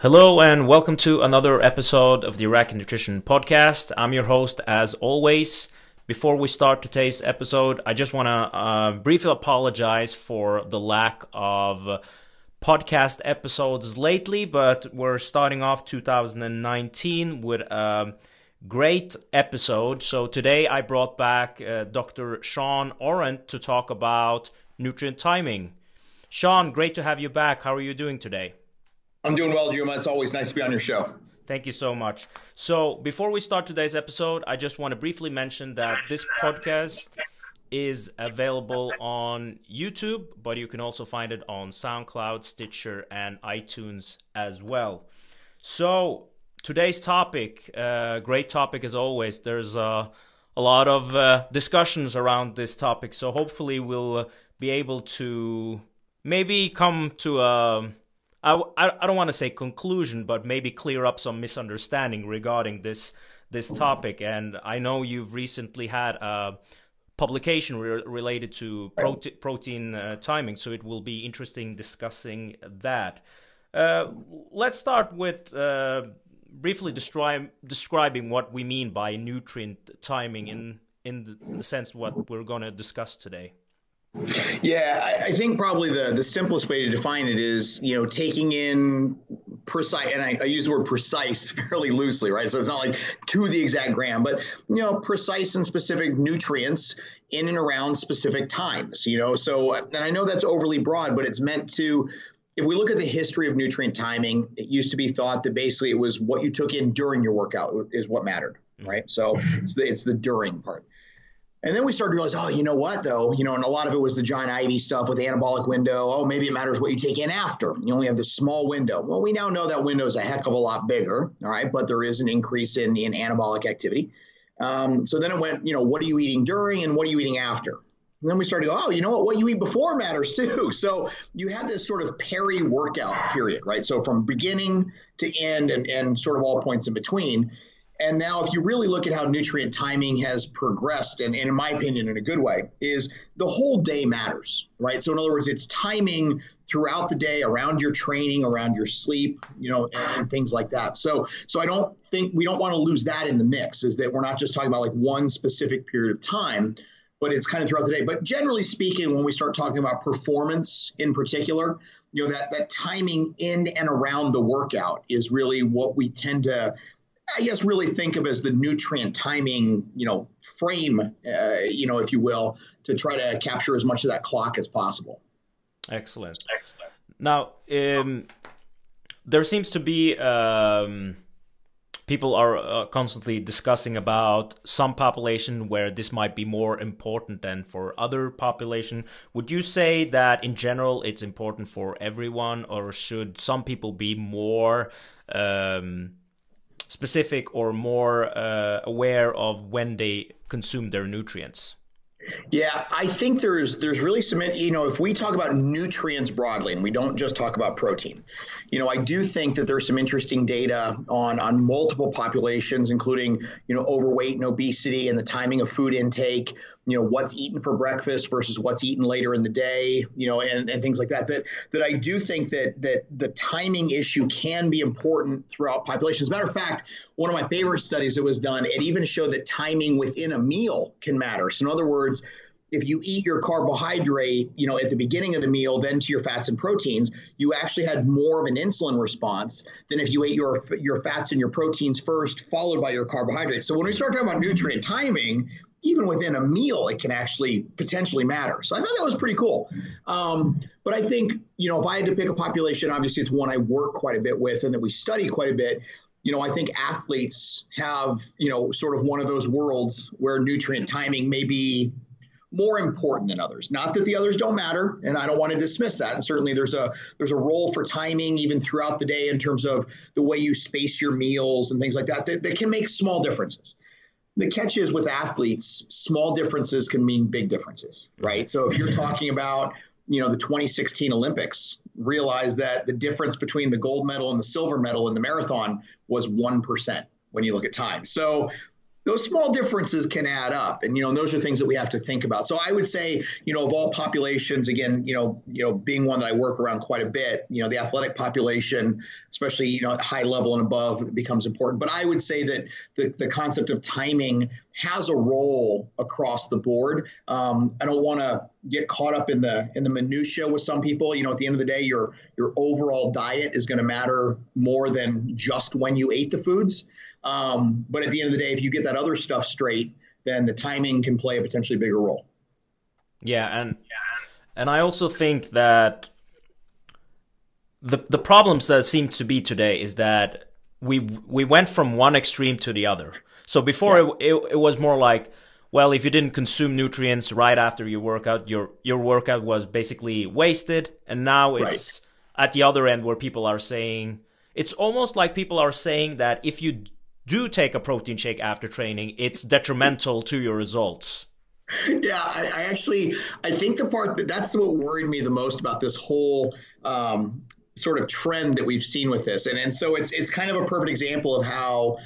Hello and welcome to another episode of the Iraki Nutrition Podcast. I'm your host as always. Before we start today's episode, I just want to uh, briefly apologize for the lack of podcast episodes lately, but we're starting off 2019 with a great episode. So today I brought back uh, Dr. Shawn Arent to talk about nutrient timing. Shawn, great to have you back. How are you doing today? I'm doing well, Juma. It's always nice to be on your show. Thank you so much. So, before we start today's episode, I just want to briefly mention that this podcast is available on YouTube, but you can also find it on SoundCloud, Stitcher, and iTunes as well. So, today's topic, uh, great topic as always. There's uh, a lot of uh, discussions around this topic, so hopefully, we'll be able to maybe come to a I, I don't want to say conclusion, but maybe clear up some misunderstanding regarding this this topic. And I know you've recently had a publication re- related to prote- protein uh, timing, so it will be interesting discussing that. Uh, let's start with uh, briefly describe, describing what we mean by nutrient timing in in the, in the sense what we're going to discuss today. Yeah, I, think probably the, the simplest way to define it is, you know, taking in precise, and I, I, use the word precise fairly loosely, right? So it's not like to the exact gram, but, you know, precise and specific nutrients in and around specific times, you know. So, and I know that's overly broad, but it's meant to, if we look at the history of nutrient timing, it used to be thought that basically it was what you took in during your workout is what mattered, right? So it's the, it's the during part. And then we started to realize, oh, you know what, though? You know, and a lot of it was the John Ivy stuff with the anabolic window. Oh, maybe it matters what you take in after. You only have this small window. Well, we now know that window is a heck of a lot bigger, all right, but there is an increase in, in anabolic activity. Um, so then it went, you know, what are you eating during and what are you eating after? And then we started to go, oh, you know what? What you eat before matters too. So you had this sort of peri workout period, right? So from beginning to end and, and sort of all points in between. And now, if you really look at how nutrient timing has progressed, and, and, in my opinion, in a good way, is the whole day matters, right? So, in other words, it's timing throughout the day around your training, around your sleep, you know, and, and things like that. So, so I don't think we don't want to lose that in the mix. Is that we're not just talking about like one specific period of time, but it's kind of throughout the day. But generally speaking, when we start talking about performance in particular, you know, that that timing in and around the workout is really what we tend to I guess really think of as the nutrient timing, you know, frame, uh, you know, if you will, to try to capture as much of that clock as possible. Excellent. Excellent. Now, um, there seems to be um, people are uh, constantly discussing about some population where this might be more important than for other population. Would you say that in general it's important for everyone, or should some people be more um, specific or more uh, aware of when they consume their nutrients? Yeah, I think there's there's really some you know if we talk about nutrients broadly and we don't just talk about protein, you know I do think that there's some interesting data on on multiple populations, including you know overweight and obesity and the timing of food intake, you know what's eaten for breakfast versus what's eaten later in the day you know and, and things like that that that i do think that that the timing issue can be important throughout populations as a matter of fact one of my favorite studies that was done it even showed that timing within a meal can matter so in other words if you eat your carbohydrate, you know, at the beginning of the meal, then to your fats and proteins, you actually had more of an insulin response than if you ate your your fats and your proteins first, followed by your carbohydrates. So when we start talking about nutrient timing, even within a meal, it can actually potentially matter. So I thought that was pretty cool. Um, but I think, you know, if I had to pick a population, obviously it's one I work quite a bit with and that we study quite a bit. You know, I think athletes have, you know, sort of one of those worlds where nutrient timing may be more important than others. Not that the others don't matter, and I don't want to dismiss that. And certainly there's a there's a role for timing even throughout the day in terms of the way you space your meals and things like that that, that can make small differences the catch is with athletes, small differences can mean big differences, right? So if you're mm-hmm. talking about, you know, the 2016 Olympics, realize that the difference between the gold medal and the silver medal in the marathon was 1% when you look at time. So those small differences can add up. And you know those are things that we have to think about. So i would say you know of all populations again you know you know being one that i work around quite a bit you know the athletic population especially you know at high level and above becomes important. But i would say that the, the concept of timing has a role across the board. Um, i don't want to get caught up in the in the minutia with some people. You know at the end of the day your your overall diet is going to matter more than just when you ate the foods um, but at the end of the day, if you get that other stuff straight, then the timing can play a potentially bigger role. Yeah, and and I also think that the the problems that seem to be today is that we we went from one extreme to the other. So before yeah. it, it, it was more like, well, if you didn't consume nutrients right after your workout, your your workout was basically wasted. And now it's right. at the other end where people are saying it's almost like people are saying that if you do take a protein shake after training, it's detrimental to your results. Yeah, I, I actually I think the part that that's what worried me the most about this whole um, sort of trend that we've seen with this, and and so it's it's kind of a perfect example of how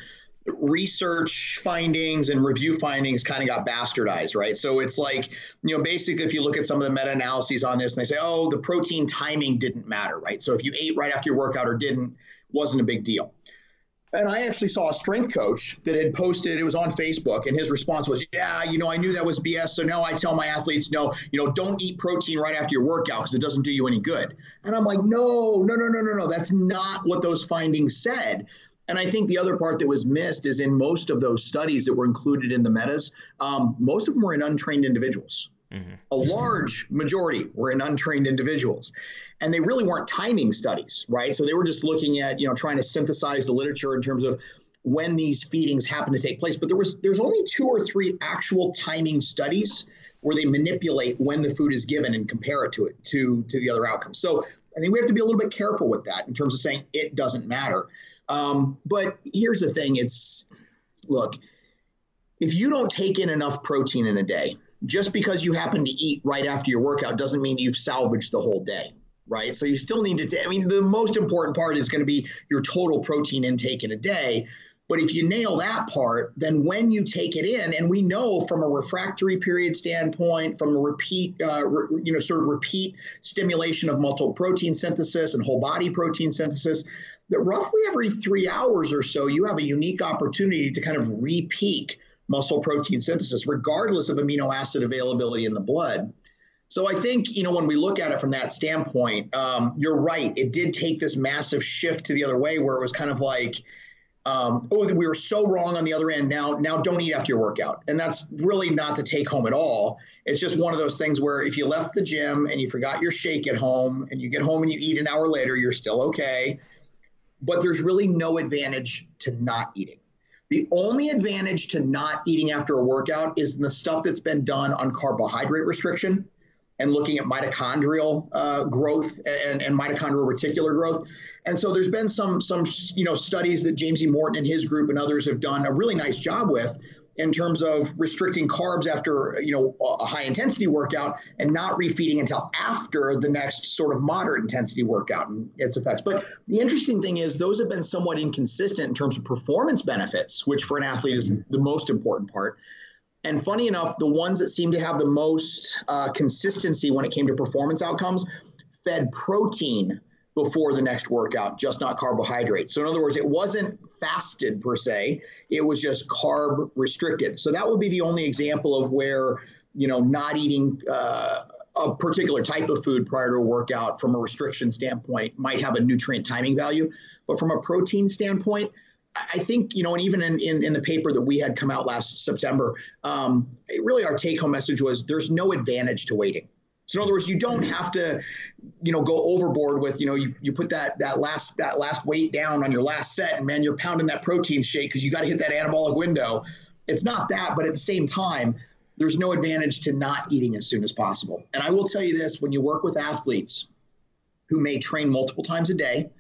research findings and review findings kind of got bastardized, right? So it's like, you know, basically, if you look at some of the meta analyses on this and they say, oh, the protein timing didn't matter, right? So if you ate right after your workout or didn't, wasn't a big deal. And I actually saw a strength coach that had posted, it was on Facebook, and his response was, Yeah, you know, I knew that was BS. So now I tell my athletes, no, you know, don't eat protein right after your workout because it doesn't do you any good. And I'm like, No, no, no, no, no, no. That's not what those findings said. And I think the other part that was missed is in most of those studies that were included in the metas, um, most of them were in untrained individuals. Mm-hmm. A large majority were in untrained individuals and they really weren't timing studies, right? So they were just looking at, you know, trying to synthesize the literature in terms of when these feedings happen to take place. But there was there's only two or three actual timing studies where they manipulate when the food is given and compare it to it to to the other outcomes. So I think we have to be a little bit careful with that in terms of saying it doesn't matter. Um, but here's the thing: it's look, if you don't take in enough protein in a day, just because you happen to eat right after your workout doesn't mean you've salvaged the whole day right? So you still need to, t- I mean, the most important part is going to be your total protein intake in a day. But if you nail that part, then when you take it in, and we know from a refractory period standpoint, from a repeat, uh, re, you know, sort of repeat stimulation of multiple protein synthesis and whole body protein synthesis, that roughly every three hours or so, you have a unique opportunity to kind of repeak muscle protein synthesis, regardless of amino acid availability in the blood. So I think, you know, when we look at it from that standpoint, um, you're right. It did take this massive shift to the other way where it was kind of like, um, oh, we were so wrong on the other end. Now, now don't eat after your workout. And that's really not the take home at all. It's just one of those things where if you left the gym and you forgot your shake at home and you get home and you eat an hour later, you're still okay. But there's really no advantage to not eating. The only advantage to not eating after a workout is the stuff that's been done on carbohydrate restriction and looking at mitochondrial uh, growth and, and, mitochondrial reticular growth. And so there's been some some you know studies that James E. Morton and his group and others have done a really nice job with in terms of restricting carbs after you know a high intensity workout and not refeeding until after the next sort of moderate intensity workout and its effects. But the interesting thing is those have been somewhat inconsistent in terms of performance benefits, which for an athlete is the most important part. And funny enough, the ones that seem to have the most uh, consistency when it came to performance outcomes fed protein before the next workout, just not carbohydrates. So, in other words, it wasn't fasted per se, it was just carb restricted. So, that would be the only example of where, you know, not eating. Uh, a particular type of food prior to a workout from a restriction standpoint might have a nutrient timing value. But from a protein standpoint, I think, you know, and even in, in, in, the paper that we had come out last September, um, really our take home message was there's no advantage to waiting. So in other words, you don't have to, you know, go overboard with, you know, you, you put that that last that last weight down on your last set and man, you're pounding that protein shake because you got to hit that anabolic window. It's not that, but at the same time, there's no advantage to not eating as soon as possible. And I will tell you this, when you work with athletes who may train multiple times a day,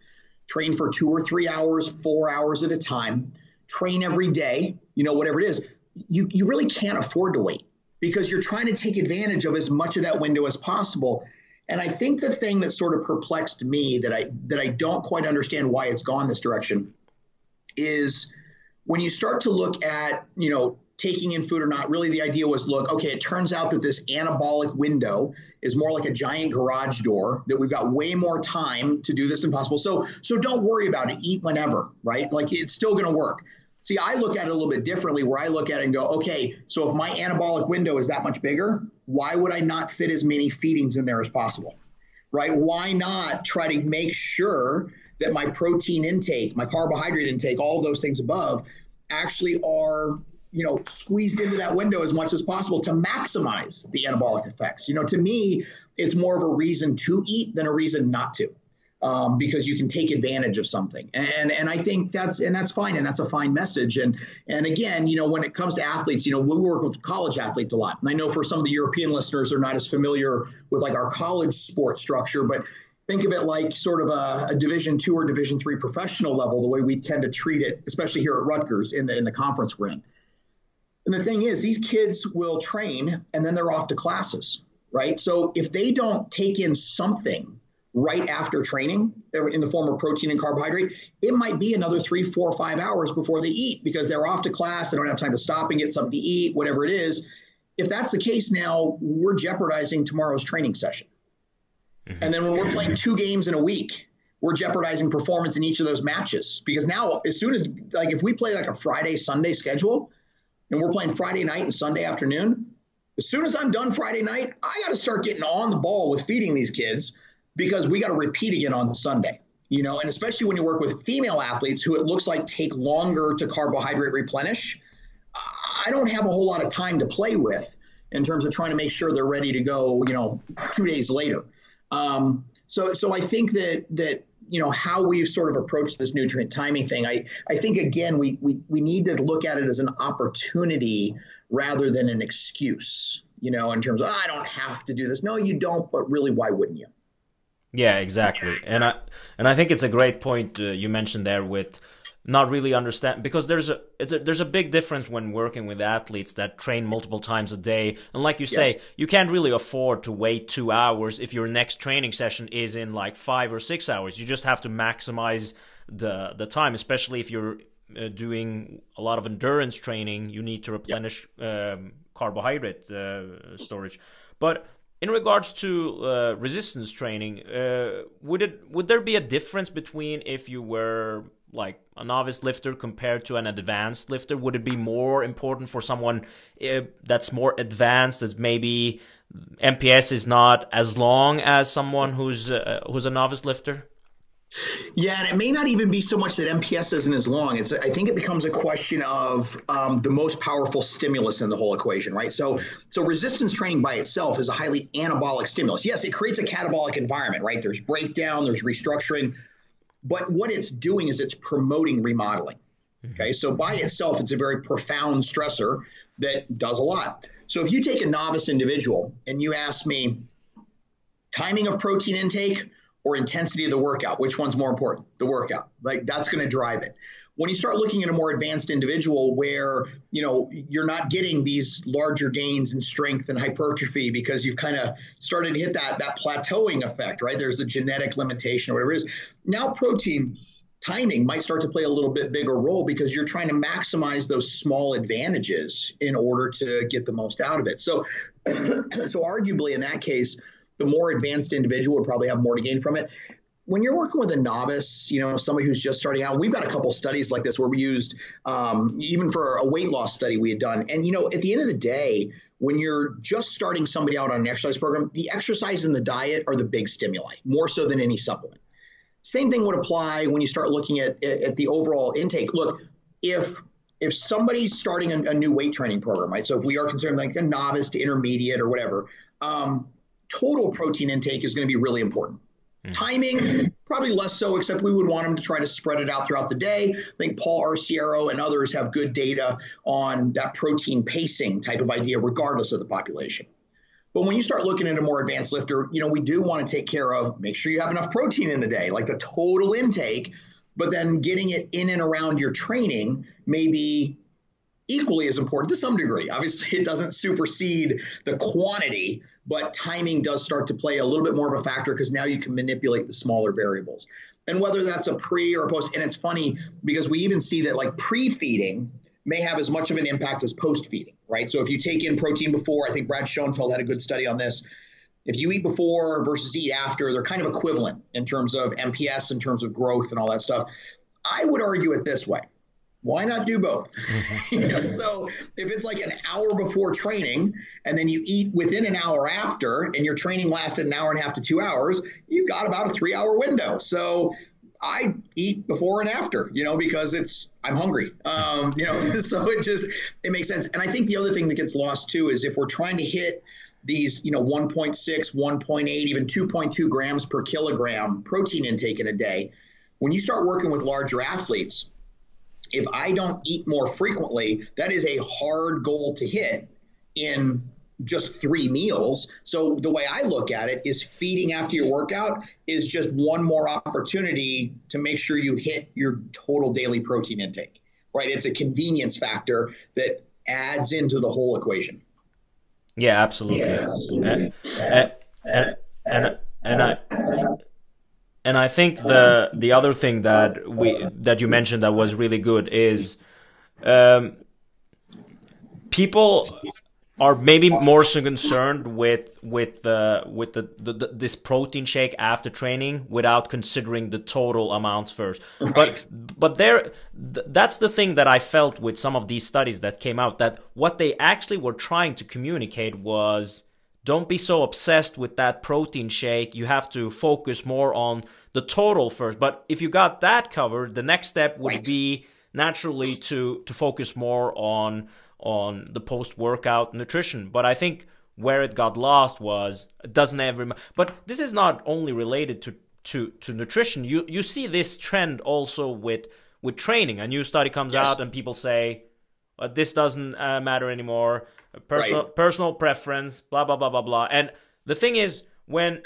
train for two or three hours, four hours at a time, train every day, you know, whatever it is, you, you really can't afford to wait because you're trying to take advantage of as much of that window as possible. And I think the thing that sort of perplexed me that I that I don't quite understand why it's gone this direction is when you start to look at, you know, taking in food or not, really the idea was look, okay, it turns out that this anabolic window is more like a giant garage door, that we've got way more time to do this than possible. So so don't worry about it. Eat whenever, right? Like it's still gonna work. See, I look at it a little bit differently where I look at it and go, okay, so if my anabolic window is that much bigger, why would I not fit as many feedings in there as possible? Right? Why not try to make sure that my protein intake, my carbohydrate intake, all those things above actually are you know squeezed into that window as much as possible to maximize the anabolic effects. You know to me it's more of a reason to eat than a reason not to um, because you can take advantage of something. And and I think that's and that's fine and that's a fine message. And and again you know when it comes to athletes you know we work with college athletes a lot. And I know for some of the European listeners they're not as familiar with like our college sport structure but think of it like sort of a, a division two or division three professional level the way we tend to treat it especially here at Rutgers in the in the conference we're in and the thing is these kids will train and then they're off to classes right so if they don't take in something right after training in the form of protein and carbohydrate, it might be another three, four, five hours before they eat because they're off to class. They don't have time to stop and get something to eat, whatever it is. If that's the case now, we're jeopardizing tomorrow's training session. Mm-hmm. And then when we're playing two games in a week, we're jeopardizing performance in each of those matches because now, as soon as, like, if we play like a Friday, Sunday schedule and we're playing Friday night and Sunday afternoon, as soon as I'm done Friday night, I got to start getting on the ball with feeding these kids because we got to repeat again on Sunday. You know, and especially when you work with female athletes who it looks like take longer to carbohydrate replenish, I don't have a whole lot of time to play with in terms of trying to make sure they're ready to go, you know, two days later. Um, so, so I think that that you know how we've sort of approached this nutrient timing thing. I I think again we we we need to look at it as an opportunity rather than an excuse. You know, in terms of oh, I don't have to do this. No, you don't. But really, why wouldn't you? Yeah, exactly. And I and I think it's a great point uh, you mentioned there with not really understand because there's a, a, there's a big difference when working with athletes that train multiple times a day and like you yes. say you can't really afford to wait 2 hours if your next training session is in like 5 or 6 hours you just have to maximize the the time especially if you're uh, doing a lot of endurance training you need to replenish yep. um, carbohydrate uh, storage but in regards to uh, resistance training, uh, would it would there be a difference between if you were like a novice lifter compared to an advanced lifter? Would it be more important for someone uh, that's more advanced, that maybe MPS is not as long as someone who's uh, who's a novice lifter? Yeah, and it may not even be so much that MPS isn't as long. It's I think it becomes a question of um, the most powerful stimulus in the whole equation, right? So so resistance training by itself is a highly anabolic stimulus. Yes, it creates a catabolic environment, right? There's breakdown, there's restructuring, but what it's doing is it's promoting remodeling. Mm-hmm. Okay, so by itself, it's a very profound stressor that does a lot. So if you take a novice individual and you ask me timing of protein intake or intensity of the workout? Which one's more important? The workout. Like that's going to drive it. When you start looking at a more advanced individual where, you know, you're not getting these larger gains in strength and hypertrophy because you've kind of started to hit that that plateauing effect, right? There's a genetic limitation or whatever it is. Now protein timing might start to play a little bit bigger role because you're trying to maximize those small advantages in order to get the most out of it. So so arguably in that case, the more advanced individual would probably have more to gain from it. When you're working with a novice, you know, somebody who's just starting out, we've got a couple studies like this where we used, um, even for a weight loss study we had done. And, you know, at the end of the day, when you're just starting somebody out on an exercise program, the exercise and the diet are the big stimuli, more so than any supplement. Same thing would apply when you start looking at, at the overall intake. Look, if if somebody's starting a, a, new weight training program, right? So if we are concerned like a novice to intermediate or whatever, um, total protein intake is going to be really important. Mm. Timing, probably less so, except we would want them to try to spread it out throughout the day. I think Paul Arciero and others have good data on that protein pacing type of idea, regardless of the population. But when you start looking at a more advanced lifter, you know, we do want to take care of make sure you have enough protein in the day, like the total intake, but then getting it in and around your training, maybe equally as important to some degree. Obviously, it doesn't supersede the quantity, but timing does start to play a little bit more of a factor because now you can manipulate the smaller variables. And whether that's a pre or a post, and it's funny because we even see that like pre feeding may have as much of an impact as post feeding, right? So if you take in protein before, I think Brad Schoenfeld had a good study on this. If you eat before versus eat after, they're kind of equivalent in terms of MPS, in terms of growth and all that stuff. I would argue it this way why not do both? Mm-hmm. you know, so if it's like an hour before training and then you eat within an hour after and your training lasted an hour and a half to two hours, you've got about a three hour window. So I eat before and after, you know, because it's I'm hungry. Um, you know, so it just it makes sense. And I think the other thing that gets lost too is if we're trying to hit these, you know, 1.6, 1.8, even 2.2 grams per kilogram protein intake in a day, when you start working with larger athletes, if I don't eat more frequently, that is a hard goal to hit in just three meals. So the way I look at it is feeding after your workout is just one more opportunity to make sure you hit your total daily protein intake. Right? It's a convenience factor that adds into the whole equation. Yeah, absolutely. Yeah, absolutely. And, and, and, and I and I think the the other thing that we that you mentioned that was really good is um, people are maybe more so concerned with with the with the, the, the, this protein shake after training without considering the total amounts first. Right. But but there th- that's the thing that I felt with some of these studies that came out that what they actually were trying to communicate was don't be so obsessed with that protein shake. You have to focus more on the total first. But if you got that covered, the next step would be naturally to to focus more on on the post workout nutrition. But I think where it got lost was it doesn't ever. But this is not only related to to to nutrition. You you see this trend also with with training. A new study comes yes. out and people say this doesn't uh, matter anymore personal right. personal preference, blah blah blah blah blah. And the thing is, when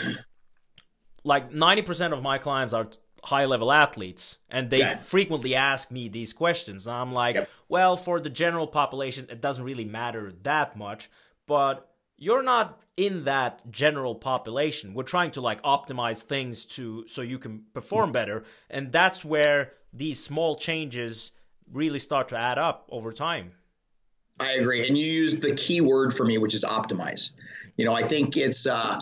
like ninety percent of my clients are high level athletes and they yeah. frequently ask me these questions and i'm like yep. well for the general population it doesn't really matter that much but you're not in that general population we're trying to like optimize things to so you can perform mm. better and that's where these small changes really start to add up over time I agree. And you used the key word for me, which is optimize. You know, I think it's, uh,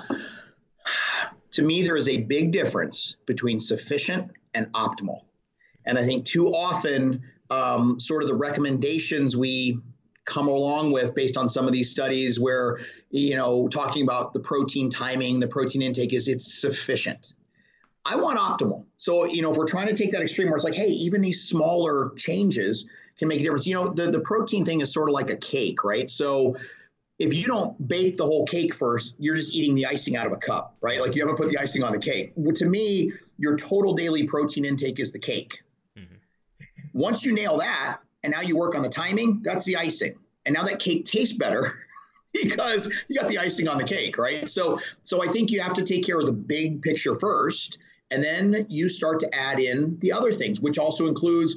to me, there is a big difference between sufficient and optimal. And I think too often, um, sort of the recommendations we come along with based on some of these studies where, you know, talking about the protein timing, the protein intake is it's sufficient. I want optimal. So, you know, if we're trying to take that extreme where it's like, hey, even these smaller changes can make a difference. You know, the, the protein thing is sort of like a cake, right? So if you don't bake the whole cake first, you're just eating the icing out of a cup, right? Like you haven't put the icing on the cake. Well, to me, your total daily protein intake is the cake. Mm-hmm. Once you nail that, and now you work on the timing, that's the icing. And now that cake tastes better because you got the icing on the cake, right? So, so I think you have to take care of the big picture first, and then you start to add in the other things, which also includes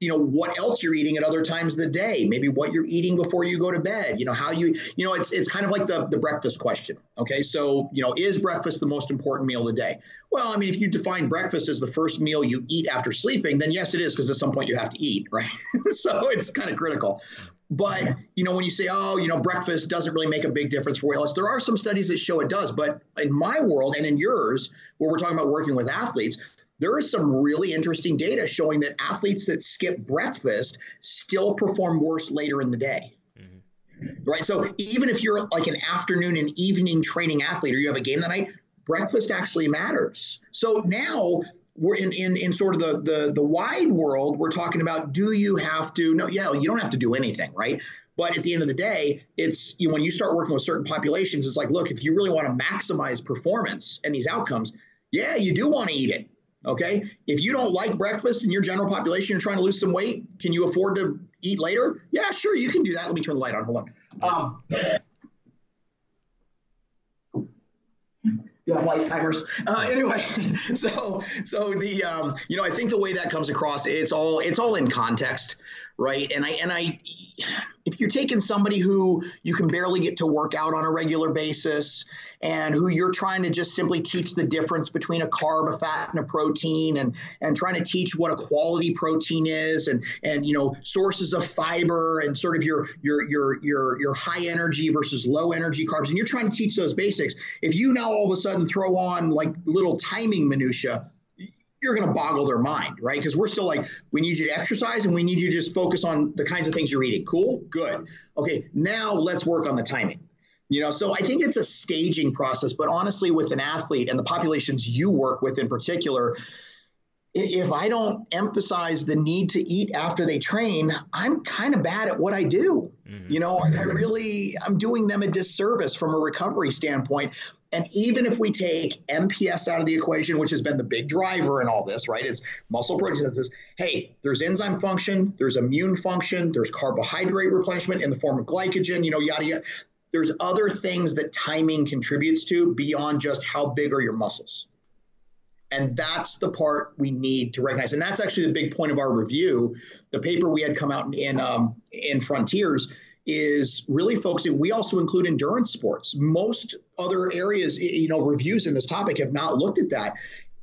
you know what else you're eating at other times of the day maybe what you're eating before you go to bed you know how you you know it's it's kind of like the the breakfast question okay? So you know is breakfast the most important meal of the day? Well i mean if you define breakfast as the first meal you eat after sleeping then yes it is because at some point you have to eat right? So it's kind of critical. But you know when you say oh you know breakfast doesn't really make a big difference for weight loss there are some studies that show it does but in my world and in yours where we're talking about working with athletes there is some really interesting data showing that athletes that skip breakfast still perform worse later in the day. Mm-hmm. Right. So even if you're like an afternoon and evening training athlete or you have a game that night, breakfast actually matters. So now we're in, in, in sort of the, the the wide world, we're talking about do you have to no, yeah, you don't have to do anything, right? But at the end of the day, it's you know, when you start working with certain populations, it's like, look, if you really want to maximize performance and these outcomes, yeah, you do want to eat it. Okay. If you don't like breakfast in your general population, you're trying to lose some weight, can you afford to eat later? Yeah, sure, you can do that. Let me turn the light on. Hold on. Um, yeah, light timers. Uh, anyway, so so the um, you know I think the way that comes across, it's all it's all in context, right? And I and I if you're taking somebody who you can barely get to work out on a regular basis and who you're trying to just simply teach the difference between a carb, a fat, and a protein and and trying to teach what a quality protein is and and you know sources of fiber and sort of your your your your your high energy versus low energy carbs and you're trying to teach those basics. If you now all of a sudden throw on like little timing minutia you're going to boggle their mind, right? Because we're still like, we need you to exercise and we need you to just focus on the kinds of things you're eating. Cool, good. Okay, now let's work on the timing. You know, so I think it's a staging process, but honestly, with an athlete and the populations you work with in particular, if I don't emphasize the need to eat after they train, I'm kind of bad at what I do. Mm-hmm. You know, I really, I'm doing them a disservice from a recovery standpoint. And even if we take MPS out of the equation, which has been the big driver in all this, right? It's muscle protein synthesis. Hey, there's enzyme function, there's immune function, there's carbohydrate replenishment in the form of glycogen, you know, yada yada. There's other things that timing contributes to beyond just how big are your muscles. And that's the part we need to recognize. And that's actually the big point of our review. The paper we had come out in in, um, in Frontiers is really focusing. We also include endurance sports. Most other areas, you know, reviews in this topic have not looked at that.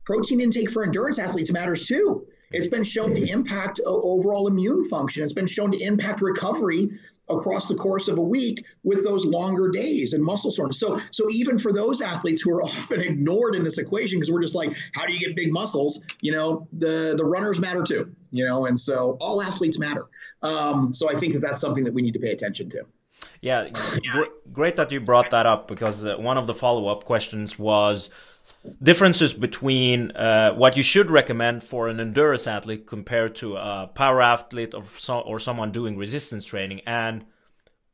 Protein intake for endurance athletes matters too. It's been shown to impact overall immune function. It's been shown to impact recovery across the course of a week with those longer days and muscle soreness. So, so even for those athletes who are often ignored in this equation, because we're just like, how do you get big muscles? You know, the the runners matter too. You know, and so all athletes matter. Um, so I think that that's something that we need to pay attention to. Yeah, gr- great that you brought that up because uh, one of the follow up questions was differences between uh, what you should recommend for an endurance athlete compared to a power athlete or, so, or someone doing resistance training. And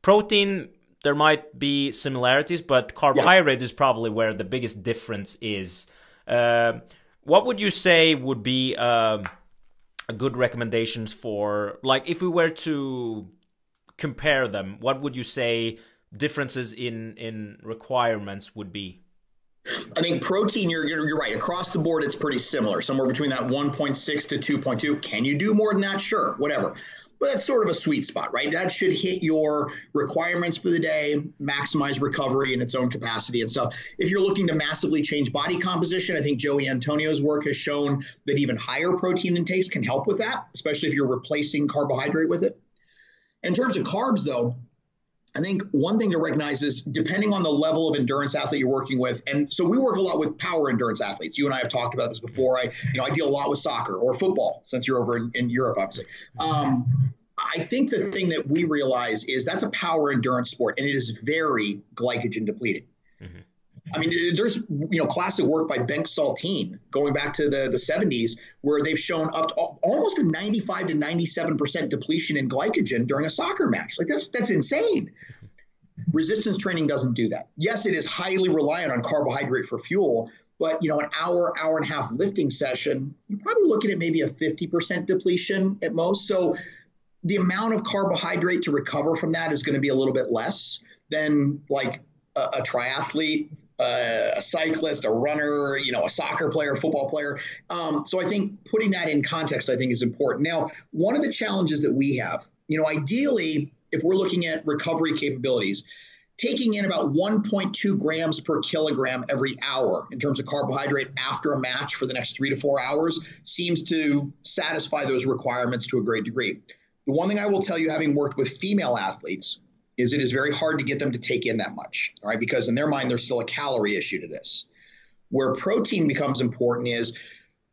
protein, there might be similarities, but carbohydrates yeah. is probably where the biggest difference is. Uh, what would you say would be uh, good recommendations for, like, if we were to compare them, what would you say differences in in requirements would be? I think protein, you're, you're right. Across the board, it's pretty similar, somewhere between that 1.6 to 2.2. Can you do more than that? Sure, whatever. But that's sort of a sweet spot, right? That should hit your requirements for the day, maximize recovery in its own capacity and stuff. If you're looking to massively change body composition, I think Jose Antonio's work has shown that even higher protein intakes can help with that, especially if you're replacing carbohydrate with it. In terms of carbs, though, I think one thing to recognize is depending on the level of endurance athlete you're working with, and so we work a lot with power endurance athletes. You and I have talked about this before. I, you know, I deal a lot with soccer or football since you're over in, in Europe, obviously. Um, I think the thing that we realize is that's a power endurance sport, and it is very glycogen depleted. Mm-hmm. I mean, there's you know classic work by Bengt Saltin going back to the, the 70s where they've shown up to almost a 95 to 97 percent depletion in glycogen during a soccer match. Like that's that's insane. Resistance training doesn't do that. Yes, it is highly reliant on carbohydrate for fuel, but you know an hour hour and a half lifting session, you're probably looking at maybe a 50 percent depletion at most. So the amount of carbohydrate to recover from that is going to be a little bit less than like a, a triathlete, uh, a cyclist, a runner, you know, a soccer player, football player. Um, so I think putting that in context, I think, is important. Now, one of the challenges that we have, you know, ideally, if we're looking at recovery capabilities, taking in about 1.2 grams per kilogram every hour in terms of carbohydrate after a match for the next three to four hours seems to satisfy those requirements to a great degree. The one thing I will tell you, having worked with female athletes, is it is very hard to get them to take in that much, all right? Because in their mind, there's still a calorie issue to this. Where protein becomes important is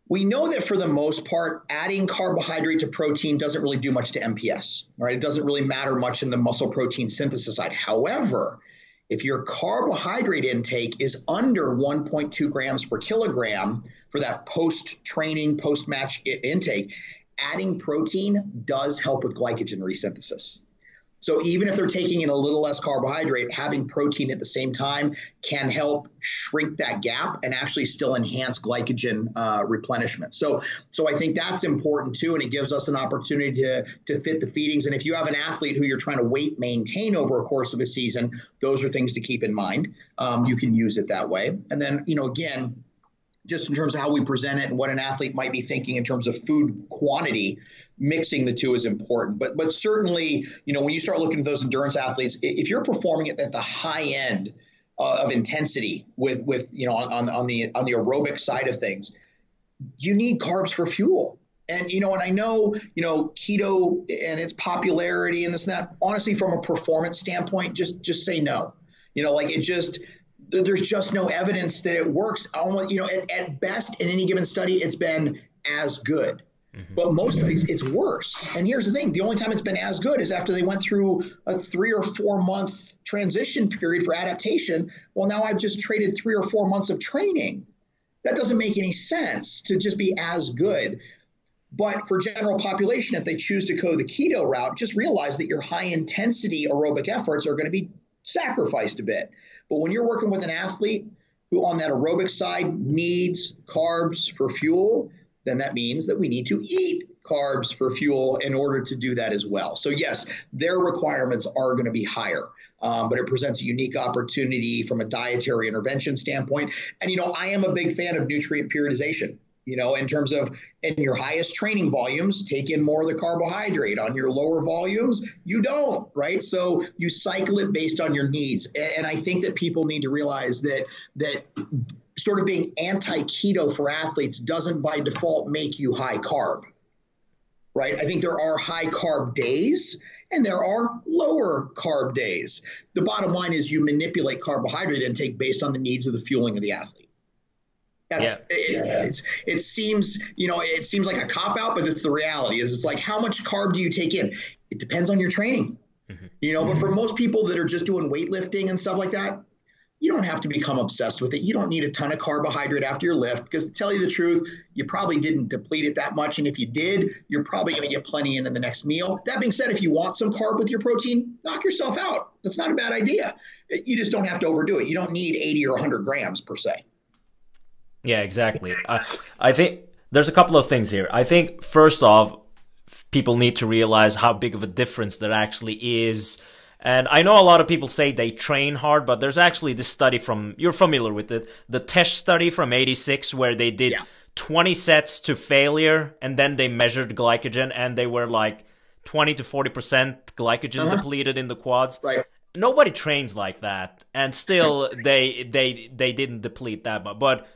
we know that for the most part, adding carbohydrate to protein doesn't really do much to MPS, right? It doesn't really matter much in the muscle protein synthesis side. However, if your carbohydrate intake is under 1.2 grams per kilogram for that post training, post match intake, adding protein does help with glycogen resynthesis. So even if they're taking in a little less carbohydrate, having protein at the same time can help shrink that gap and actually still enhance glycogen uh, replenishment. So, so I think that's important too, and it gives us an opportunity to to fit the feedings. And if you have an athlete who you're trying to weight maintain over a course of a season, those are things to keep in mind. Um, you can use it that way. And then, you know, again, just in terms of how we present it and what an athlete might be thinking in terms of food quantity mixing the two is important. But but certainly, you know, when you start looking at those endurance athletes, if you're performing at the high end uh, of intensity with with you know on, on the on the aerobic side of things, you need carbs for fuel. And you know, and I know you know keto and its popularity and this and that. Honestly, from a performance standpoint, just just say no. You know, like it just there's just no evidence that it works. Almost, you know, at, at best in any given study, it's been as good. Mm-hmm. But most studies, it's worse. And here's the thing: the only time it's been as good is after they went through a three or four month transition period for adaptation. Well, now I've just traded three or four months of training. That doesn't make any sense to just be as good. But for general population, if they choose to go the keto route, just realize that your high intensity aerobic efforts are going to be sacrificed a bit. But when you're working with an athlete who on that aerobic side needs carbs for fuel, then that means that we need to eat carbs for fuel in order to do that as well. So, yes, their requirements are going to be higher. Um, but it presents a unique opportunity from a dietary intervention standpoint. And, you know, I am a big fan of nutrient periodization. You know, in terms of in your highest training volumes, take in more of the carbohydrate. On your lower volumes, you don't, right? So you cycle it based on your needs. And I think that people need to realize that that sort of being anti keto for athletes doesn't by default make you high carb, right? I think there are high carb days and there are lower carb days. The bottom line is you manipulate carbohydrate intake based on the needs of the fueling of the athlete. That's, yeah. It, yeah. It's, it seems, you know, it seems like a cop out, but it's the reality is it's like, how much carb do you take in? It depends on your training, mm-hmm. you know, but for most people that are just doing weightlifting and stuff like that, you don't have to become obsessed with it. You don't need a ton of carbohydrate after your lift because to tell you the truth, you probably didn't deplete it that much. And if you did, you're probably going to get plenty in in the next meal. That being said, if you want some carb with your protein, knock yourself out. That's not a bad idea. You just don't have to overdo it. You don't need 80 or 100 grams per se. Yeah, exactly. I, I think there's a couple of things here. I think, first off, people need to realize how big of a difference there actually is and I know a lot of people say they train hard, but there's actually this study from, you're familiar with it, the Tesch study from 86, where they did yeah. 20 sets to failure and then they measured glycogen and they were like 20 to 40% glycogen uh-huh. depleted in the quads. Right. Nobody trains like that. And still they, they, they didn't deplete that much. But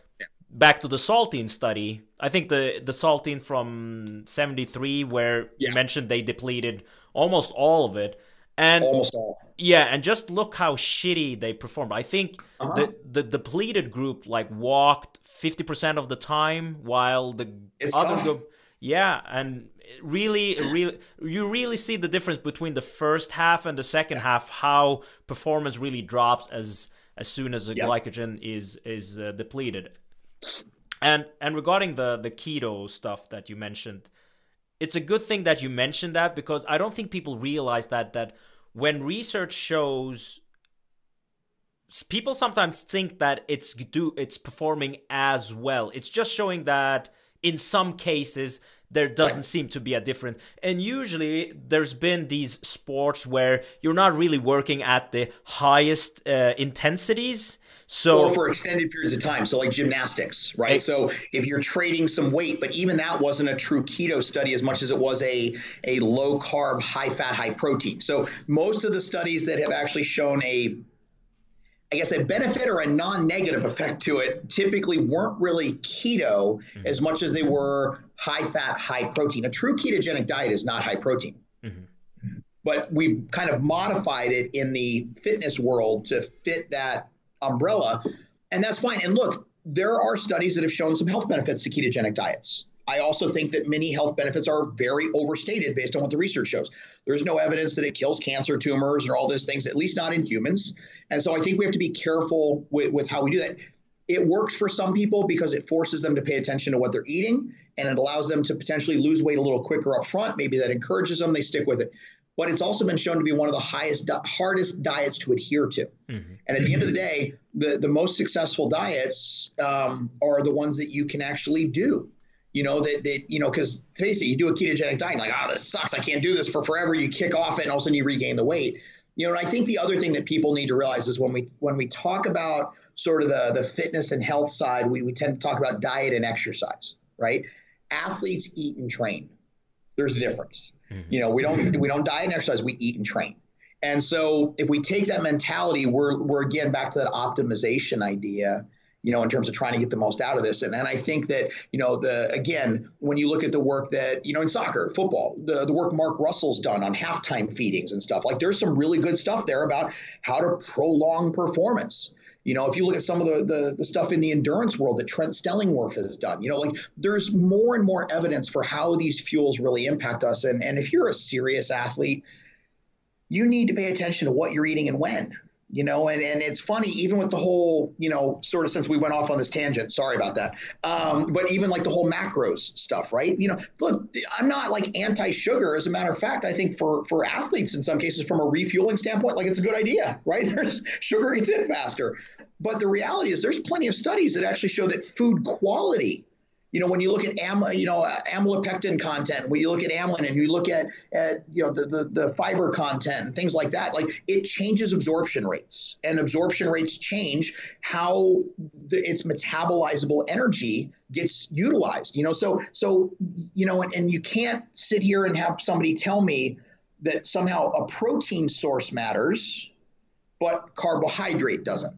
back to the Saltin study, I think the, the Saltin from 73, where yeah. you mentioned they depleted almost all of it and almost all. Yeah, and just look how shitty they performed. I think uh-huh. the the depleted group like walked fifty percent of the time, while the it's other tough. group, yeah, and really, really, you really see the difference between the first half and the second half. How performance really drops as as soon as the yep. glycogen is is uh, depleted. And and regarding the the keto stuff that you mentioned, it's a good thing that you mentioned that because I don't think people realize that that when research shows people sometimes think that it's do it's performing as well. It's just showing that in some cases there doesn't seem to be a difference. And usually there's been these sports where you're not really working at the highest uh, intensities so or for extended periods of time. So like gymnastics, right? so if you're trading some weight, but even that wasn't a true keto study as much as it was a a low carb, high fat, high protein. So most of the studies that have actually shown a I guess a benefit or a non-negative effect to it typically weren't really keto mm-hmm. as much as they were high fat, high protein. A true ketogenic diet is not high protein. Mm-hmm. But we've kind of modified it in the fitness world to fit that umbrella, and that's fine. And look, there are studies that have shown some health benefits to ketogenic diets. I also think that many health benefits are very overstated based on what the research shows. There's no evidence that it kills cancer tumors or all those things, at least not in humans. And so I think we have to be careful with, with how we do that. It works for some people because it forces them to pay attention to what they're eating and it allows them to potentially lose weight a little quicker up front. Maybe that encourages them, they stick with it but it's also been shown to be one of the highest, hardest diets to adhere to. Mm-hmm. And at the end of the day, the, the most successful diets um, are the ones that you can actually do. You know, that, that you know, because face it, you do a ketogenic diet, like, oh, this sucks. I can't do this for forever. You kick off it, and all of a sudden you regain the weight. You know, and I think the other thing that people need to realize is when we when we talk about sort of the the fitness and health side, we, we tend to talk about diet and exercise, right? Athletes eat and train there's a difference. Mm-hmm. You know, we don't we don't diet and exercise, we eat and train. And so if we take that mentality, we're we're again back to that optimization idea you know, in terms of trying to get the most out of this. And, and I think that, you know, the again, when you look at the work that, you know, in soccer, football, the, the work Mark Russell's done on halftime feedings and stuff, like there's some really good stuff there about how to prolong performance. You know, if you look at some of the, the, the, stuff in the endurance world that Trent Stellingwerff has done, you know, like there's more and more evidence for how these fuels really impact us. And, and if you're a serious athlete, you need to pay attention to what you're eating and when you know and, and it's funny even with the whole you know sort of since we went off on this tangent sorry about that um, but even like the whole macros stuff right? You know look i'm not like anti-sugar. As a matter of fact i think for for athletes in some cases from a refueling standpoint like it's a good idea right? There's sugar gets in faster. But the reality is there's plenty of studies that actually show that food quality you know, when you look at am, you know, amylopectin content, when you look at amylin and you look at, at you know, the, the, the fiber content and things like that, like it changes absorption rates and absorption rates change how the, its metabolizable energy gets utilized, you know, so, so, you know, and, and you can't sit here and have somebody tell me that somehow a protein source matters, but carbohydrate doesn't.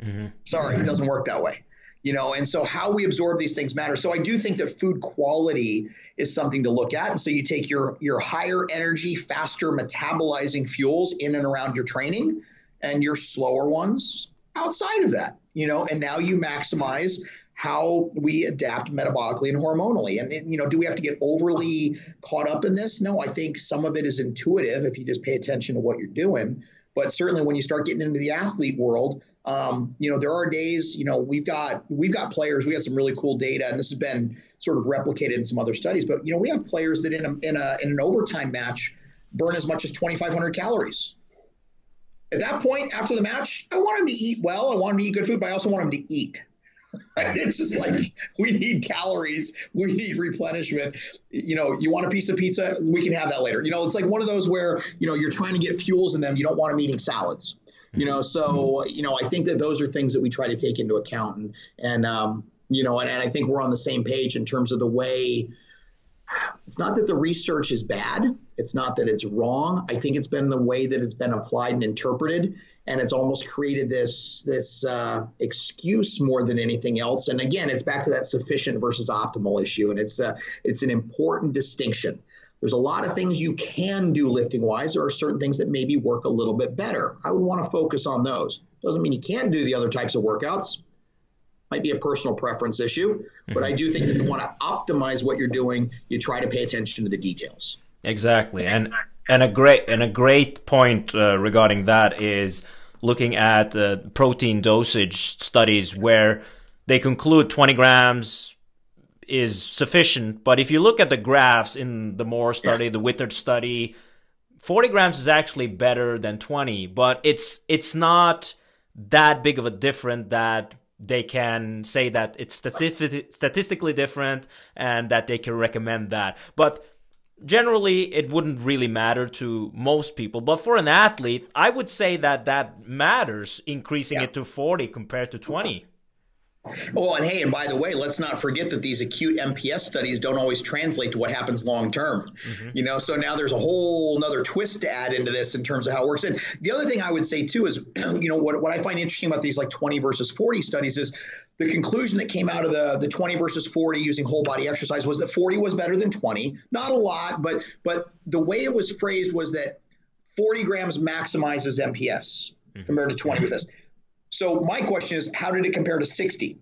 Mm-hmm. Sorry, it doesn't work that way you know and so how we absorb these things matters so i do think that food quality is something to look at. And so you take your your higher energy faster metabolizing fuels in and around your training and your slower ones outside of that you know and now you maximize how we adapt metabolically and hormonally. And, and you know do we have to get overly caught up in this? No i think some of it is intuitive if you just pay attention to what you're doing but certainly when you start getting into the athlete world um, you know, there are days, you know, we've got we've got players, we got some really cool data, and this has been sort of replicated in some other studies. But you know, we have players that in a in a in an overtime match burn as much as 2,500 calories. At that point, after the match, I want them to eat well. I want them to eat good food, but I also want them to eat. Right? It's just like we need calories, we need replenishment. You know, you want a piece of pizza, we can have that later. You know, it's like one of those where you know you're trying to get fuels in them. You don't want them eating salads you know so you know i think that those are things that we try to take into account and and um, you know and, and i think we're on the same page in terms of the way it's not that the research is bad it's not that it's wrong i think it's been the way that it's been applied and interpreted and it's almost created this this uh, excuse more than anything else and again it's back to that sufficient versus optimal issue and it's uh, it's an important distinction there's a lot of things you can do lifting wise. There are certain things that maybe work a little bit better. I would want to focus on those. Doesn't mean you can't do the other types of workouts. Might be a personal preference issue, mm-hmm. but I do think if you want to optimize what you're doing, you try to pay attention to the details. Exactly, and and a great and a great point uh, regarding that is looking at uh, protein dosage studies where they conclude 20 grams is sufficient. But if you look at the graphs in the Moore study, yeah. the Witard study, 40 grams is actually better than 20, but it's it's not that big of a difference that they can say that it's statistically different and that they can recommend that. But generally it wouldn't really matter to most people but for an athlete i would say that that matters increasing yeah. it to 40 compared to 20 well, and hey, and by the way, let's not forget that these acute MPS studies don't always translate to what happens long term. Mm-hmm. You know, so now there's a whole another twist to add into this in terms of how it works. And the other thing I would say too is, you know, what, what I find interesting about these like 20 versus 40 studies is the conclusion that came out of the, the 20 versus 40 using whole body exercise was that 40 was better than 20. Not a lot, but but the way it was phrased was that 40 grams maximizes MPS mm-hmm. compared to 20 with this. So my question is, how did it compare to 60?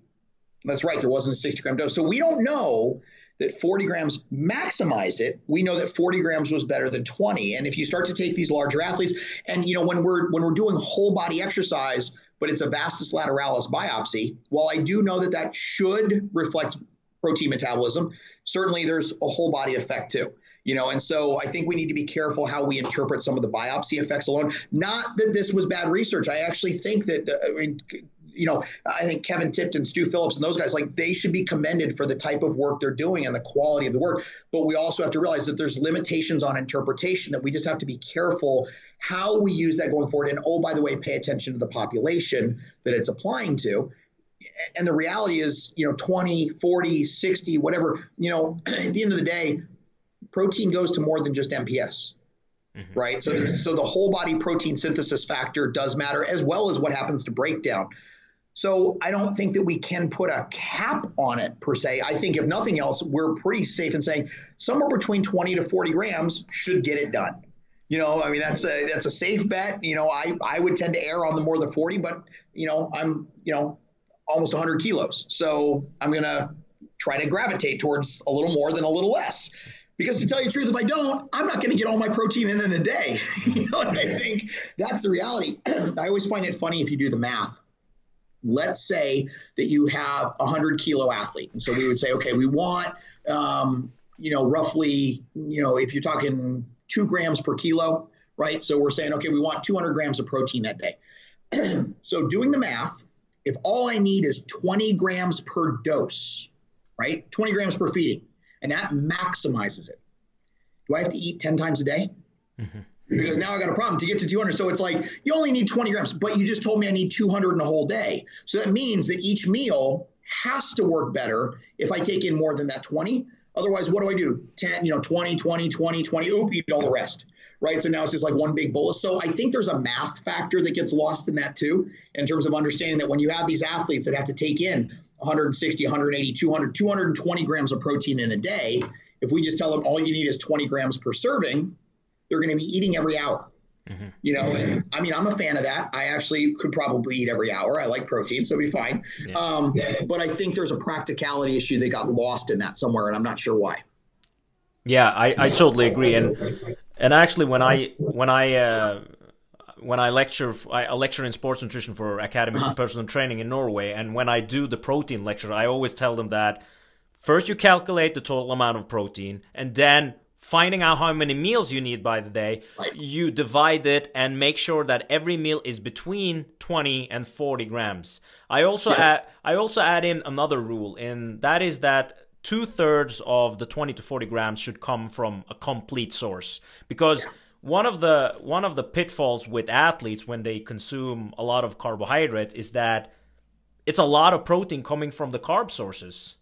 That's right, there wasn't a 60 gram dose. So we don't know that 40 grams maximized it. We know that 40 grams was better than 20. And if you start to take these larger athletes, and you know when we're when we're doing whole body exercise, but it's a vastus lateralis biopsy, while I do know that that should reflect protein metabolism, certainly there's a whole body effect too you know and so i think we need to be careful how we interpret some of the biopsy effects alone not that this was bad research i actually think that uh, I mean, you know, I think Kevin Tipton, Stu Phillips, and those guys, like they should be commended for the type of work they're doing and the quality of the work. But we also have to realize that there's limitations on interpretation that we just have to be careful how we use that going forward. And oh, by the way, pay attention to the population that it's applying to. And the reality is, you know, 20, 40, 60, whatever, you know, at the end of the day, protein goes to more than just MPS. Mm-hmm. Right. So, there's, so the whole body protein synthesis factor does matter as well as what happens to breakdown. So I don't think that we can put a cap on it per se. I think if nothing else, we're pretty safe in saying somewhere between 20 to 40 grams should get it done. You know, I mean that's a that's a safe bet. You know, I I would tend to err on the more than 40, but you know, I'm you know almost 100 kilos, so I'm gonna try to gravitate towards a little more than a little less. Because to tell you the truth, if I don't, I'm not going to get all my protein in in a day. you know, I think that's the reality. I always find it funny if you do the math. Let's say that you have a hundred kilo athlete, and so we would say, okay, we want, um, you know, roughly, you know, if you're talking two grams per kilo, right? So we're saying, okay, we want 200 grams of protein that day. so doing the math, if all I need is 20 grams per dose, right? 20 grams per feeding, and that maximizes it. Do I have to eat 10 times a day? Mm-hmm. Because now I got a problem to get to 200. So it's like you only need 20 grams, but you just told me I need 200 in a whole day. So that means that each meal has to work better if I take in more than that 20. Otherwise, what do I do? 10, you know, 20, 20, 20, 20, oop, eat all the rest. Right. So now it's just like one big bolus. So I think there's a math factor that gets lost in that too, in terms of understanding that when you have these athletes that have to take in 160, 180, 200, 220 grams of protein in a day, if we just tell them all you need is 20 grams per serving, they're going to be eating every hour. Mm-hmm. You know, and I mean, I'm a fan of that. I actually could probably eat every hour. I like protein, so it'd be fine. Yeah. Um, but I think there's a practicality issue that got lost in that somewhere, and I'm not sure why. Yeah, I, I totally agree. And and actually, when I when I uh, when I lecture, I lecture in sports nutrition for Academy for uh-huh. Personal Training in Norway, and when I do the protein lecture, I always tell them that first you calculate the total amount of protein, and then finding out how many meals you need by the day, you divide it and make sure that every meal is between 20 and 40 grams. I also yeah. add I also add in another rule, and that is that two thirds of the 20 to 40 grams should come from a complete source because. Yeah. One of the one of the pitfalls with athletes when they consume a lot of carbohydrates is that it's a lot of protein coming from the carb sources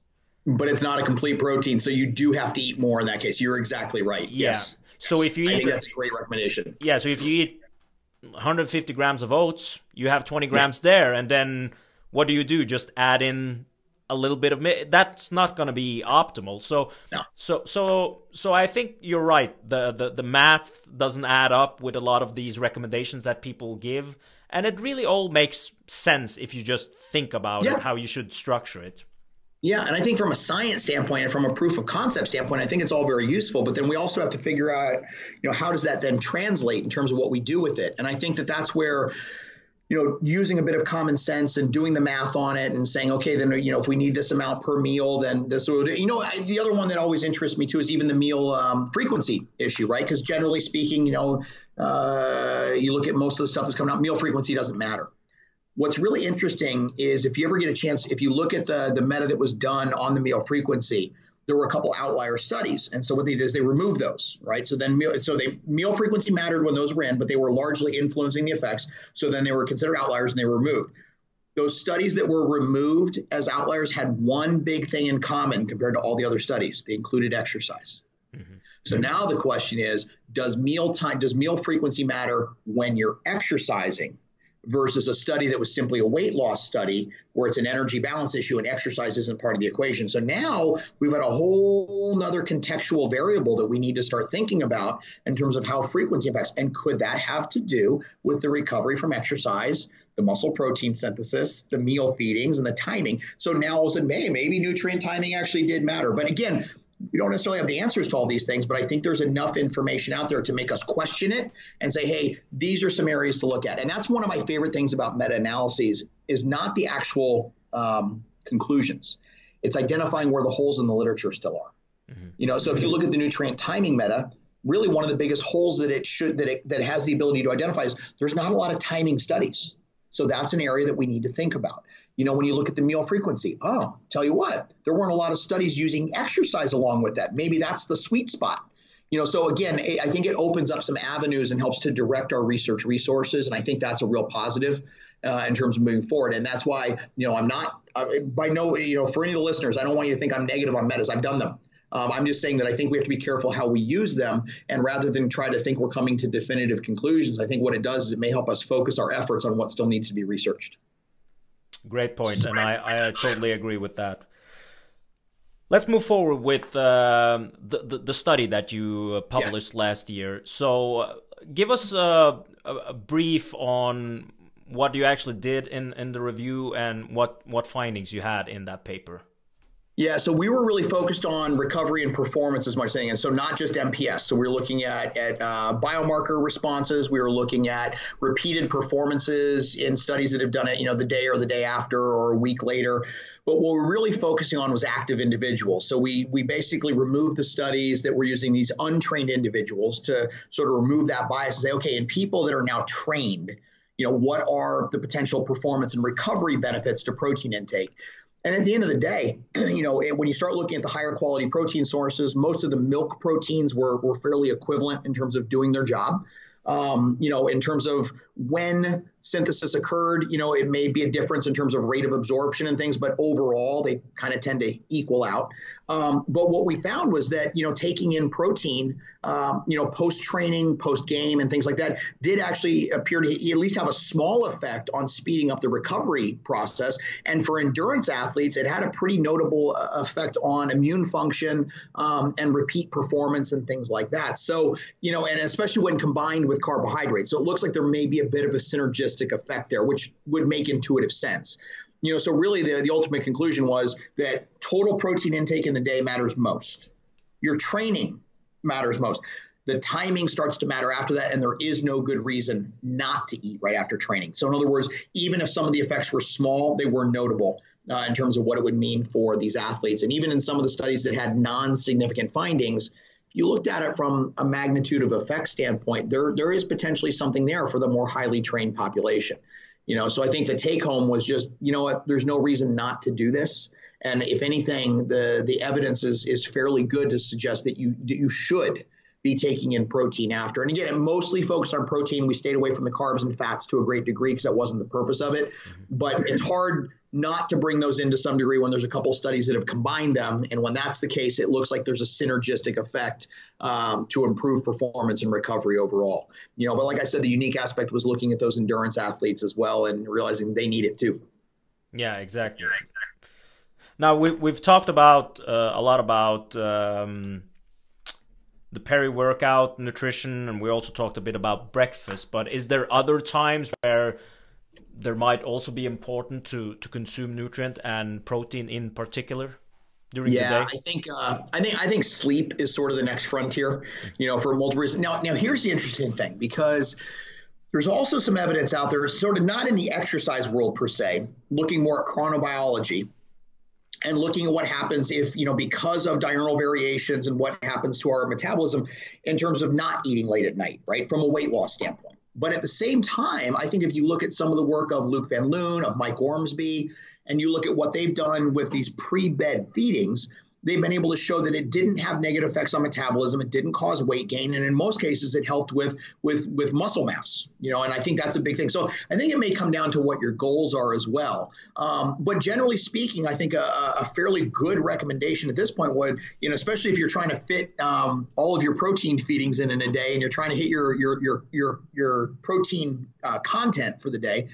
but it's not a complete protein, so you do have to eat more in that case. You're exactly right. Yeah. Yes. So if you eat, I think that's a great recommendation. Yeah. So if you eat 150 grams of oats, you have 20 grams yeah. there, and then what do you do? Just add in a little bit of that's not going to be optimal. So no. so so so I think you're right. The, the the math doesn't add up with a lot of these recommendations that people give, and it really all makes sense if you just think about yeah. it, how you should structure it. Yeah, and I think from a science standpoint and from a proof of concept standpoint, I think it's all very useful. But then we also have to figure out, you know, how does that then translate in terms of what we do with it? And I think that that's where, you know, using a bit of common sense and doing the math on it and saying, okay, then you know, if we need this amount per meal, then this would, you know, the other one that always interests me too is even the meal um, frequency issue, right? Because generally speaking, you know, uh, you look at most of the stuff that's coming out, meal frequency doesn't matter What's really interesting is if you ever get a chance, if you look at the, the meta that was done on the meal frequency, there were a couple outlier studies. And so what they did is they removed those, right? So then meal, so they meal frequency mattered when those were in, but they were largely influencing the effects. So then they were considered outliers and they were removed. Those studies that were removed as outliers had one big thing in common compared to all the other studies. They included exercise. Mm-hmm. So now the question is, does meal time, does meal frequency matter when you're exercising? Versus a study that was simply a weight loss study where it's an energy balance issue and exercise isn't part of the equation. So now we've got a whole nother contextual variable that we need to start thinking about in terms of how frequency impacts. And could that have to do with the recovery from exercise, the muscle protein synthesis, the meal feedings, and the timing? So now all of a sudden, hey, maybe nutrient timing actually did matter. But again, we don't necessarily have the answers to all these things, but I think there's enough information out there to make us question it and say, hey, these are some areas to look at. And that's one of my favorite things about meta-analyses is not the actual um, conclusions. It's identifying where the holes in the literature still are. Mm-hmm. You know, so if you look at the nutrient timing meta, really one of the biggest holes that it should that it that has the ability to identify is there's not a lot of timing studies. So that's an area that we need to think about. You know, when you look at the meal frequency, oh, tell you what, there weren't a lot of studies using exercise along with that. Maybe that's the sweet spot. You know, so again, I think it opens up some avenues and helps to direct our research resources, and I think that's a real positive uh, in terms of moving forward. And that's why, you know, I'm not uh, by no, you know, for any of the listeners, I don't want you to think I'm negative on metas. I've done them. Um, I'm just saying that I think we have to be careful how we use them. And rather than try to think we're coming to definitive conclusions, I think what it does is it may help us focus our efforts on what still needs to be researched. Great point, and I, I totally agree with that. Let's move forward with uh, the, the, the study that you published yeah. last year. So, uh, give us a, a, brief on what you actually did in, in the review and what what findings you had in that paper. Yeah, so we were really focused on recovery and performance, as much saying, and so not just MPS. So we were looking at at uh, biomarker responses. We were looking at repeated performances in studies that have done it, you know, the day or the day after or a week later. But what we're really focusing on was active individuals. So we we basically removed the studies that were using these untrained individuals to sort of remove that bias and say, okay, in people that are now trained, you know, what are the potential performance and recovery benefits to protein intake? And at the end of the day, you know, when you start looking at the higher quality protein sources, most of the milk proteins were, were fairly equivalent in terms of doing their job. Um, you know, in terms of when synthesis occurred, you know, it may be a difference in terms of rate of absorption and things, but overall they kind of tend to equal out. Um, but what we found was that, you know, taking in protein, um, you know, post training, post game, and things like that did actually appear to at least have a small effect on speeding up the recovery process. And for endurance athletes, it had a pretty notable uh, effect on immune function um, and repeat performance and things like that. So, you know, and especially when combined with carbohydrates. So it looks like there may be a bit of a synergistic effect there, which would make intuitive sense. You know, so really the, the ultimate conclusion was that total protein intake in the day matters most. Your training matters most. The timing starts to matter after that, and there is no good reason not to eat right after training. So, in other words, even if some of the effects were small, they were notable uh, in terms of what it would mean for these athletes. And even in some of the studies that had non significant findings, you looked at it from a magnitude of effect standpoint, there, there is potentially something there for the more highly trained population. You know, so I think the take home was just, you know what, there's no reason not to do this. And if anything, the the evidence is is fairly good to suggest that you that you should be taking in protein after. And again, it mostly focused on protein. We stayed away from the carbs and fats to a great degree because that wasn't the purpose of it. Mm-hmm. But it's hard not to bring those in to some degree when there's a couple studies that have combined them. And when that's the case, it looks like there's a synergistic effect um, to improve performance and recovery overall. You know, but like I said, the unique aspect was looking at those endurance athletes as well and realizing they need it too. Yeah, exactly. Now we, we've talked about uh, a lot about um, the peri-workout nutrition, and we also talked a bit about breakfast. But is there other times where there might also be important to to consume nutrient and protein in particular during yeah, the day? I think uh, I think I think sleep is sort of the next frontier, you know, for multiple reasons. Now, now here's the interesting thing because there's also some evidence out there, sort of not in the exercise world per se, looking more at chronobiology and looking at what happens if, you know, because of diurnal variations and what happens to our metabolism in terms of not eating late at night, right, from a weight loss standpoint. But at the same time, I think if you look at some of the work of Luc Van Loon, of Mike Ormsbee, and you look at what they've done with these pre bed feedings, they've been able to show that it didn't have negative effects on metabolism. It didn't cause weight gain. And in most cases it helped with with with muscle mass you know and i think that's a big thing. So i think it may come down to what your goals are as well. Um, but generally speaking i think a, a, fairly good recommendation at this point would you know especially if you're trying to fit um, all of your protein feedings in in a day and you're trying to hit your your your your, your protein uh, content for the day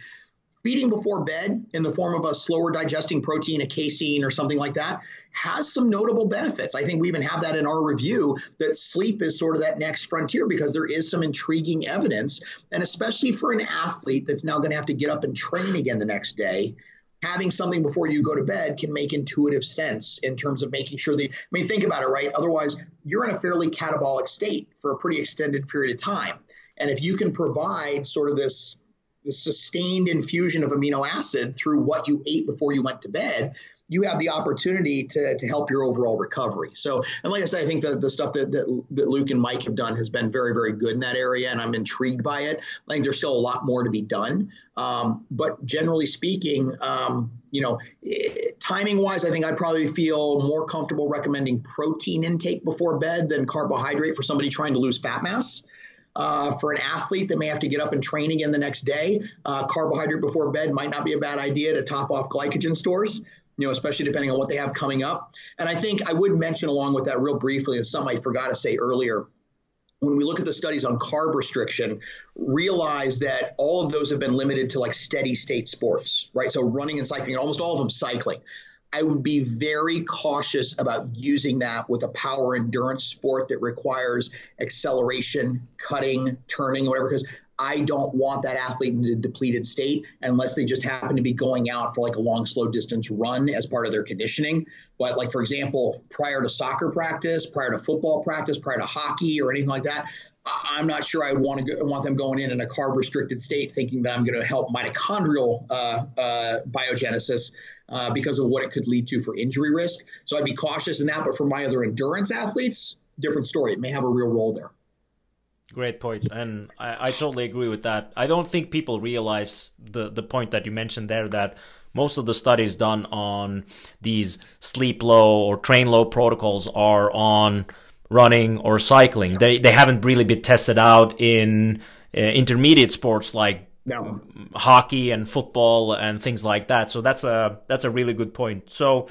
feeding before bed in the form of a slower digesting protein, a casein, or something like that, has some notable benefits. I think we even have that in our review that sleep is sort of that next frontier because there is some intriguing evidence. And especially for an athlete that's now going to have to get up and train again the next day, having something before you go to bed can make intuitive sense in terms of making sure that, I mean, think about it, right? Otherwise, you're in a fairly catabolic state for a pretty extended period of time. And if you can provide sort of this the sustained infusion of amino acid through what you ate before you went to bed, you have the opportunity to, to help your overall recovery. So, and like I said, I think the, the stuff that, that, that Luc and Mike have done has been very, very good in that area, and I'm intrigued by it. I think there's still a lot more to be done. Um, but generally speaking, um, you know, eh, timing wise, I think I'd probably feel more comfortable recommending protein intake before bed than carbohydrate for somebody trying to lose fat mass. Uh, for an athlete that may have to get up and train again the next day, uh, carbohydrate before bed might not be a bad idea to top off glycogen stores. you know, especially depending on what they have coming up. And I think I would mention along with that real briefly something I forgot to say earlier. When we look at the studies on carb restriction, realize that all of those have been limited to like steady state sports, right? So running and cycling, almost all of them cycling. I would be very cautious about using that with a power endurance sport that requires acceleration, cutting, turning, whatever, because I don't want that athlete in a depleted state unless they just happen to be going out for like a long, slow distance run as part of their conditioning. But like, for example, prior to soccer practice, prior to football practice, prior to hockey or anything like that, I'm not sure I want to go, want them going in in a carb restricted state, thinking that I'm going to help mitochondrial uh, uh, biogenesis uh, because of what it could lead to for injury risk. So I'd be cautious in that. But for my other endurance athletes, different story. It may have a real role there. Great point, and I, I totally agree with that. I don't think people realize the the point that you mentioned there that most of the studies done on these sleep low or train low protocols are on running or cycling. They they haven't really been tested out in uh, intermediate sports like no. hockey and football and things like that. So that's a that's a really good point. So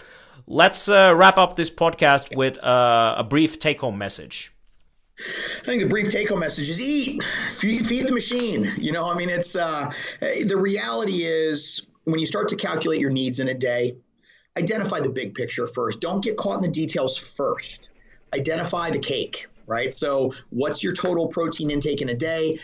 let's uh, wrap up this podcast with uh, a brief take home message. I think the brief take home message is eat, feed, feed the machine. You know, I mean, it's uh, the reality is when you start to calculate your needs in a day, identify the big picture first. Don't get caught in the details first. Identify the cake, right? So, what's your total protein intake in a day?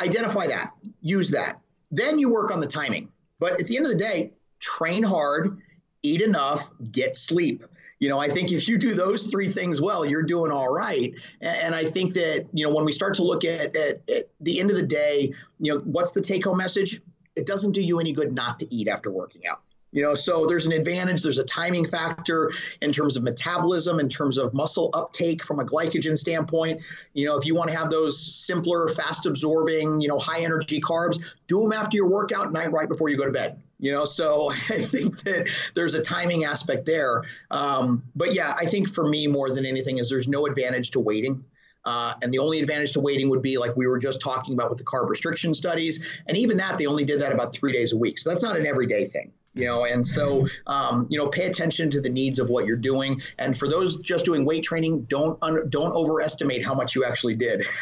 Identify that, use that. Then you work on the timing. But at the end of the day, train hard, eat enough, get sleep you know, I think if you do those three things well, you're doing all right. And I think that, you know, when we start to look at, at, at the end of the day, you know, what's the take home message? It doesn't do you any good not to eat after working out. You know, so there's an advantage, there's a timing factor in terms of metabolism, in terms of muscle uptake from a glycogen standpoint. You know, if you want to have those simpler, fast absorbing, you know, high energy carbs, do them after your workout night right before you go to bed. You know, so I think that there's a timing aspect there. Um, but yeah, I think for me more than anything is there's no advantage to waiting. Uh, and the only advantage to waiting would be like we were just talking about with the carb restriction studies. And even that, they only did that about three days a week. So that's not an everyday thing you know and so um, you know pay attention to the needs of what you're doing. And for those just doing weight training don't un- don't overestimate how much you actually did.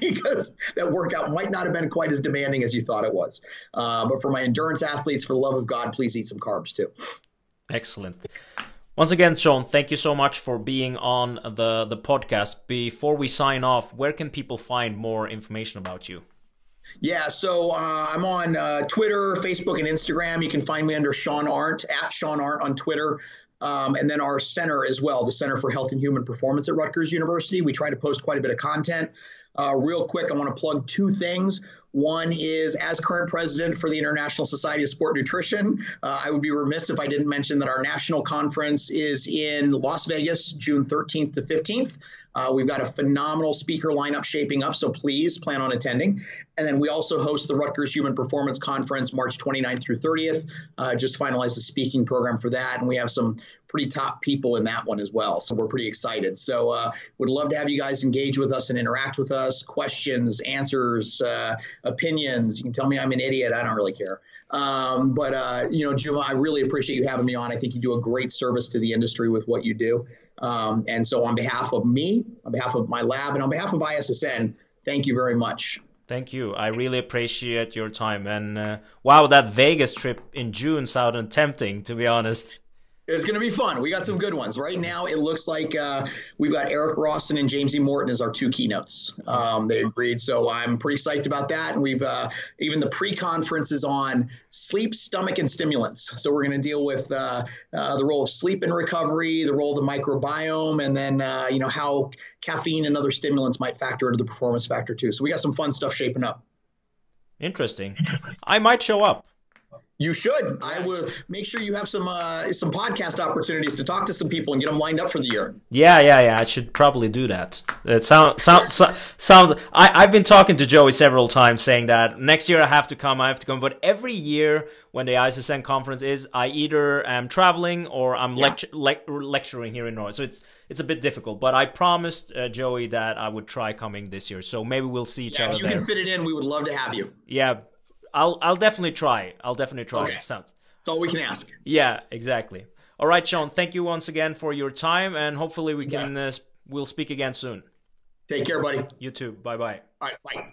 Because that workout might not have been quite as demanding as you thought it was. Uh, but for my endurance athletes for the love of god please eat some carbs too. Excellent. Once again Shawn thank you so much for being on the the podcast. Before we sign off where can people find more information about you yeah, so uh, I'm on uh, Twitter, Facebook, and Instagram. You can find me under Shawn Arent, at Shawn Arent on Twitter. Um, and then our center as well, the Center for Health and Human Performance at Rutgers University. We try to post quite a bit of content. Uh, real quick, I want to plug two things. One is, as current president for the International Society of Sport Nutrition, uh, I would be remiss if I didn't mention that our national conference is in Las Vegas, June 13th to 15th. Uh, we've got a phenomenal speaker lineup shaping up, so please plan on attending. And then we also host the Rutgers Human Performance Conference March 29th through 30th. Uh, just finalized the speaking program for that, and we have some pretty top people in that one as well. So we're pretty excited. So uh, would love to have you guys engage with us and interact with us. Questions, answers, uh, opinions. You can tell me I'm an idiot. I don't really care. Um, but uh, you know, Juma, I really appreciate you having me on. I think you do a great service to the industry with what you do. Um, and so, on behalf of me, on behalf of my lab, and on behalf of ISSN, thank you very much. Thank you. I really appreciate your time. And uh, wow, that Vegas trip in June sounded tempting, to be honest. It's going to be fun. We got some good ones. Right now, it looks like uh, we've got Eric Rawson and James E. Morton as our two keynotes. Um, they agreed, so I'm pretty psyched about that. And we've uh, even the pre-conference is on sleep, stomach, and stimulants. So we're going to deal with uh, uh, the role of sleep in recovery, the role of the microbiome, and then uh, you know how caffeine and other stimulants might factor into the performance factor too. So we got some fun stuff shaping up. Interesting. I might show up. You should. I will make sure you have some uh, some podcast opportunities to talk to some people and get them lined up for the year. Yeah, yeah, yeah. I should probably do that. It sounds sounds so, sounds. I, I've been talking to Joey several times, saying that next year I have to come. I have to come. But every year when the ISSN conference is, I either am traveling or I'm yeah. lectu- le- lecturing here in Norway. So it's it's a bit difficult. But I promised uh, Joey that I would try coming this year. So maybe we'll see each yeah, other. If you there. can fit it in, we would love to have you. Yeah, I'll I'll definitely try. I'll definitely try. Okay. Sounds That's all we can ask. Yeah, exactly. All right, Shawn. Thank you once again for your time, and hopefully we can uh, we'll speak again soon. Take care, buddy. You too. Bye bye. All right. Bye.